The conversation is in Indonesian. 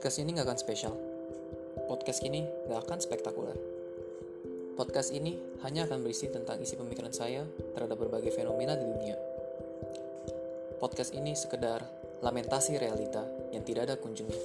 Podcast ini nggak akan spesial. Podcast ini nggak akan spektakuler. Podcast ini hanya akan berisi tentang isi pemikiran saya terhadap berbagai fenomena di dunia. Podcast ini sekedar lamentasi realita yang tidak ada kunjungnya.